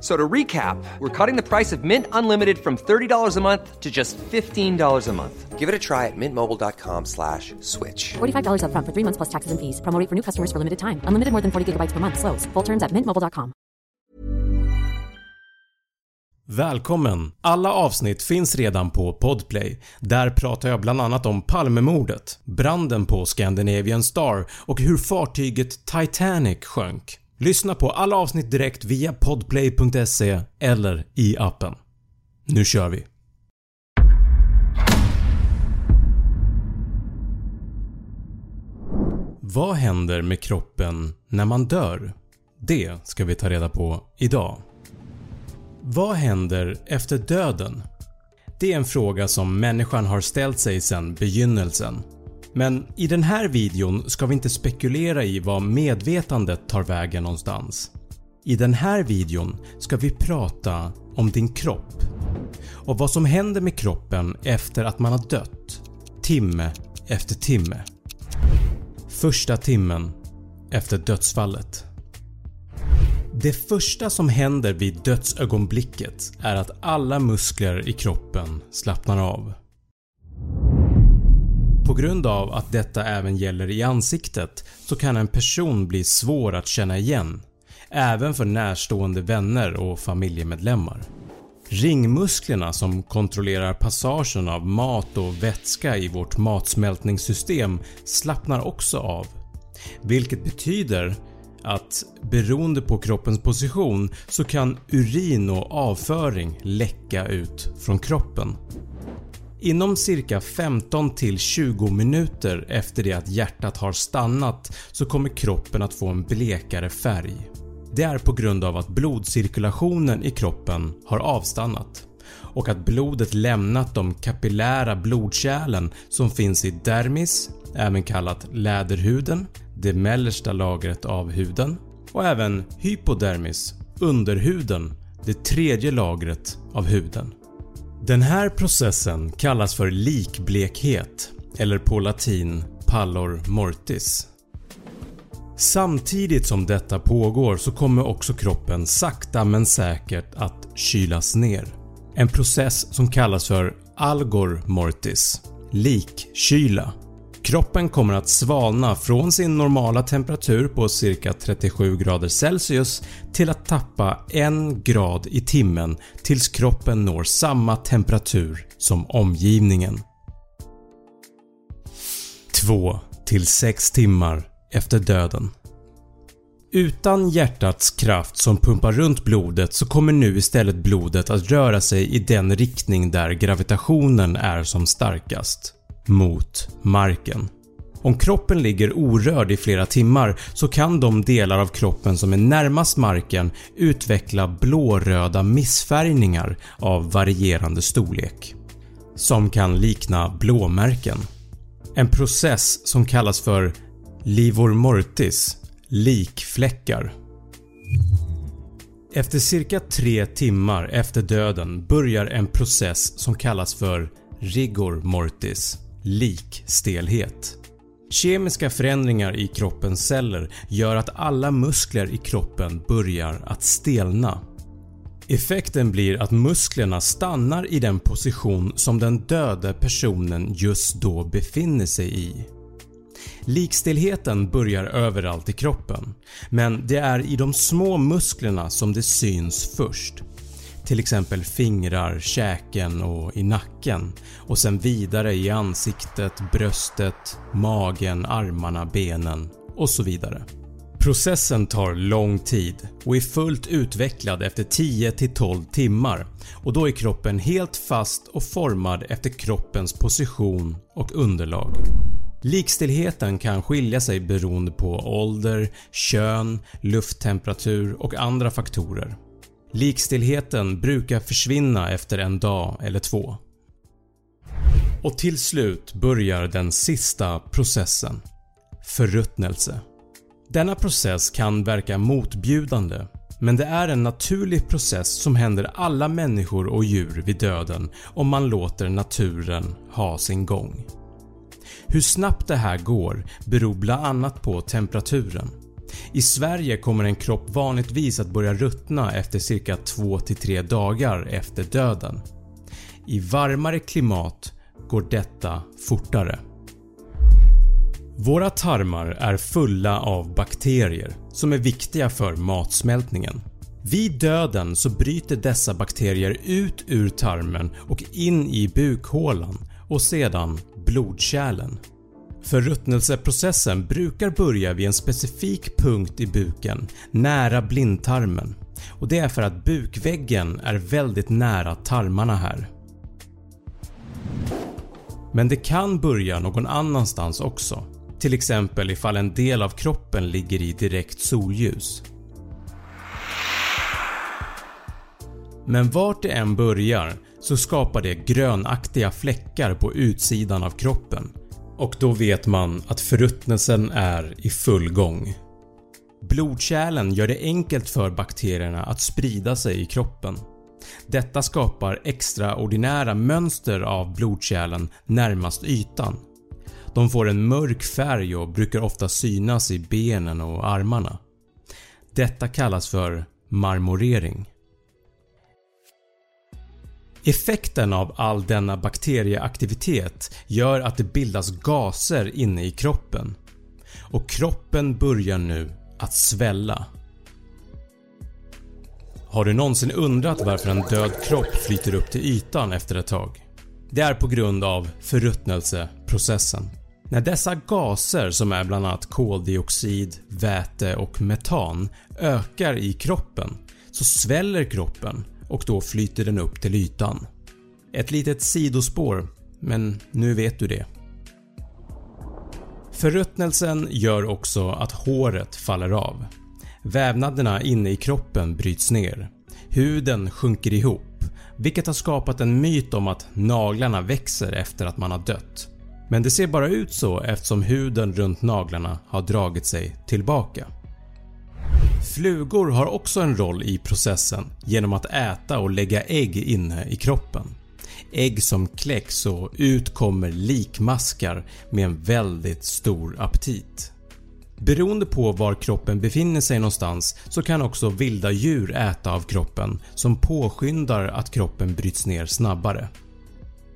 F- So to recap, we're cutting the price of Mint Unlimited from $30 a month to just $15 a month. Give it a try at mintmobile.com slash switch. $45 upfront for three months plus taxes and fees. Promo for new customers for limited time. Unlimited more than 40 gigabytes per month. Slows. Full terms at mintmobile.com. Välkommen! Alla avsnitt finns redan på Podplay. Där pratar jag bland annat om Palmemordet, branden på Scandinavian Star och hur fartyget Titanic sjönk. Lyssna på alla avsnitt direkt via podplay.se eller i appen. Nu kör vi! Vad händer med kroppen när man dör? Det ska vi ta reda på idag. Vad händer efter döden? Det är en fråga som människan har ställt sig sedan begynnelsen. Men i den här videon ska vi inte spekulera i vad medvetandet tar vägen någonstans. I den här videon ska vi prata om din kropp och vad som händer med kroppen efter att man har dött, timme efter timme. Första timmen efter dödsfallet. Det första som händer vid dödsögonblicket är att alla muskler i kroppen slappnar av. På grund av att detta även gäller i ansiktet så kan en person bli svår att känna igen, även för närstående vänner och familjemedlemmar. Ringmusklerna som kontrollerar passagen av mat och vätska i vårt matsmältningssystem slappnar också av, vilket betyder att beroende på kroppens position så kan urin och avföring läcka ut från kroppen. Inom cirka 15 till 20 minuter efter det att hjärtat har stannat så kommer kroppen att få en blekare färg. Det är på grund av att blodcirkulationen i kroppen har avstannat och att blodet lämnat de kapillära blodkärlen som finns i dermis, även kallat läderhuden, det mellersta lagret av huden och även hypodermis, underhuden, det tredje lagret av huden. Den här processen kallas för likblekhet eller på latin pallor mortis. Samtidigt som detta pågår så kommer också kroppen sakta men säkert att kylas ner. En process som kallas för algor mortis, likkyla. Kroppen kommer att svalna från sin normala temperatur på cirka 37 grader Celsius till att tappa 1 grad i timmen tills kroppen når samma temperatur som omgivningen. 2 till 6 timmar efter döden. Utan hjärtats kraft som pumpar runt blodet så kommer nu istället blodet att röra sig i den riktning där gravitationen är som starkast mot marken. Om kroppen ligger orörd i flera timmar så kan de delar av kroppen som är närmast marken utveckla blåröda missfärgningar av varierande storlek som kan likna blåmärken. En process som kallas för livor mortis, Likfläckar Efter cirka 3 timmar efter döden börjar en process som kallas för rigor mortis, likstelhet. Kemiska förändringar i kroppens celler gör att alla muskler i kroppen börjar att stelna. Effekten blir att musklerna stannar i den position som den döda personen just då befinner sig i. Likstelheten börjar överallt i kroppen men det är i de små musklerna som det syns först. Till exempel fingrar, käken och i nacken och sen vidare i ansiktet, bröstet, magen, armarna, benen och så vidare. Processen tar lång tid och är fullt utvecklad efter 10-12 timmar och då är kroppen helt fast och formad efter kroppens position och underlag. Likstillheten kan skilja sig beroende på ålder, kön, lufttemperatur och andra faktorer. Likstillheten brukar försvinna efter en dag eller två. Och till slut börjar den sista processen – förruttnelse. Denna process kan verka motbjudande men det är en naturlig process som händer alla människor och djur vid döden om man låter naturen ha sin gång. Hur snabbt det här går beror bland annat på temperaturen. I Sverige kommer en kropp vanligtvis att börja ruttna efter cirka 2-3 dagar efter döden. I varmare klimat går detta fortare. Våra tarmar är fulla av bakterier som är viktiga för matsmältningen. Vid döden så bryter dessa bakterier ut ur tarmen och in i bukhålan och sedan blodkärlen. Förruttnelseprocessen brukar börja vid en specifik punkt i buken nära blindtarmen och det är för att bukväggen är väldigt nära tarmarna här. Men det kan börja någon annanstans också, till exempel ifall en del av kroppen ligger i direkt solljus. Men vart det än börjar så skapar det grönaktiga fläckar på utsidan av kroppen och då vet man att förruttnelsen är i full gång. Blodkärlen gör det enkelt för bakterierna att sprida sig i kroppen. Detta skapar extraordinära mönster av blodkärlen närmast ytan. De får en mörk färg och brukar ofta synas i benen och armarna. Detta kallas för marmorering. Effekten av all denna bakterieaktivitet gör att det bildas gaser inne i kroppen och kroppen börjar nu att svälla. Har du någonsin undrat varför en död kropp flyter upp till ytan efter ett tag? Det är på grund av förruttnelseprocessen. När dessa gaser som är bland annat koldioxid, väte och metan ökar i kroppen så sväller kroppen och då flyter den upp till ytan. Ett litet sidospår men nu vet du det. Förruttnelsen gör också att håret faller av. Vävnaderna inne i kroppen bryts ner. Huden sjunker ihop vilket har skapat en myt om att naglarna växer efter att man har dött. Men det ser bara ut så eftersom huden runt naglarna har dragit sig tillbaka. Flugor har också en roll i processen genom att äta och lägga ägg inne i kroppen. Ägg som kläcks och ut kommer likmaskar med en väldigt stor aptit. Beroende på var kroppen befinner sig någonstans så kan också vilda djur äta av kroppen som påskyndar att kroppen bryts ner snabbare.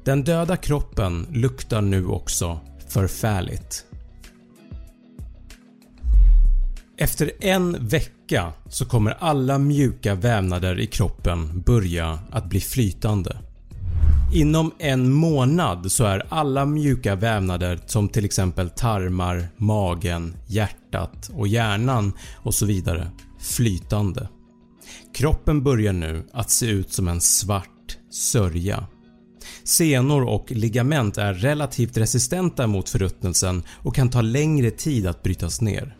Den döda kroppen luktar nu också förfärligt. Efter en vecka så kommer alla mjuka vävnader i kroppen börja att bli flytande. Inom en månad så är alla mjuka vävnader som till exempel tarmar, magen, hjärtat och hjärnan och så vidare flytande. Kroppen börjar nu att se ut som en svart sörja. Senor och ligament är relativt resistenta mot förruttnelsen och kan ta längre tid att brytas ner.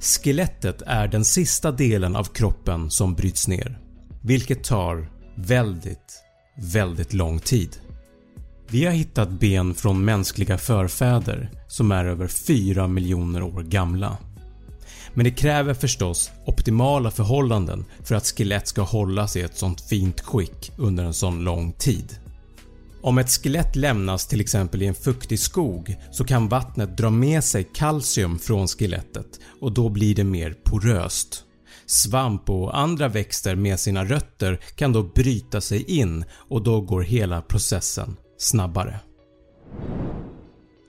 Skelettet är den sista delen av kroppen som bryts ner, vilket tar väldigt, väldigt lång tid. Vi har hittat ben från mänskliga förfäder som är över 4 miljoner år gamla. men det kräver förstås optimala förhållanden för att skelett ska hållas i ett sånt fint skick under en sån lång tid. Om ett skelett lämnas till exempel i en fuktig skog så kan vattnet dra med sig kalcium från skelettet och då blir det mer poröst. Svamp och andra växter med sina rötter kan då bryta sig in och då går hela processen snabbare.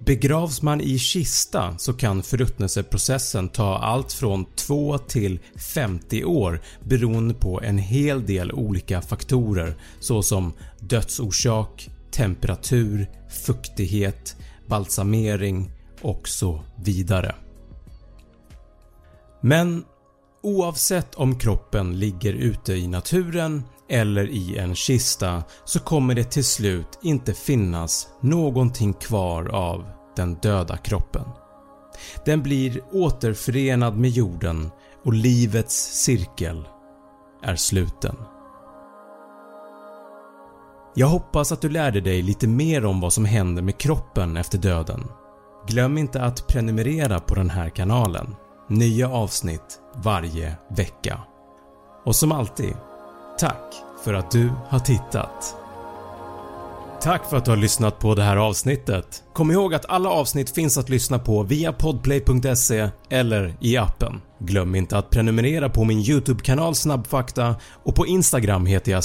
Begravs man i kista så kan förruttnelseprocessen ta allt från 2 till 50 år beroende på en hel del olika faktorer såsom dödsorsak, temperatur, fuktighet, balsamering och så vidare. Men oavsett om kroppen ligger ute i naturen eller i en kista så kommer det till slut inte finnas någonting kvar av den döda kroppen. Den blir återförenad med jorden och livets cirkel är sluten. Jag hoppas att du lärde dig lite mer om vad som händer med kroppen efter döden. Glöm inte att prenumerera på den här kanalen. Nya avsnitt varje vecka. Och som alltid, tack för att du har tittat. Tack för att du har lyssnat på det här avsnittet. Kom ihåg att alla avsnitt finns att lyssna på via podplay.se eller i appen. Glöm inte att prenumerera på min YouTube-kanal Snabbfakta och på Instagram heter jag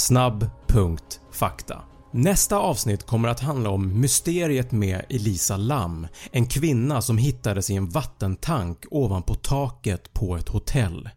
fakta. Nästa avsnitt kommer att handla om mysteriet med Elisa Lam, en kvinna som hittades i en vattentank ovanpå taket på ett hotell.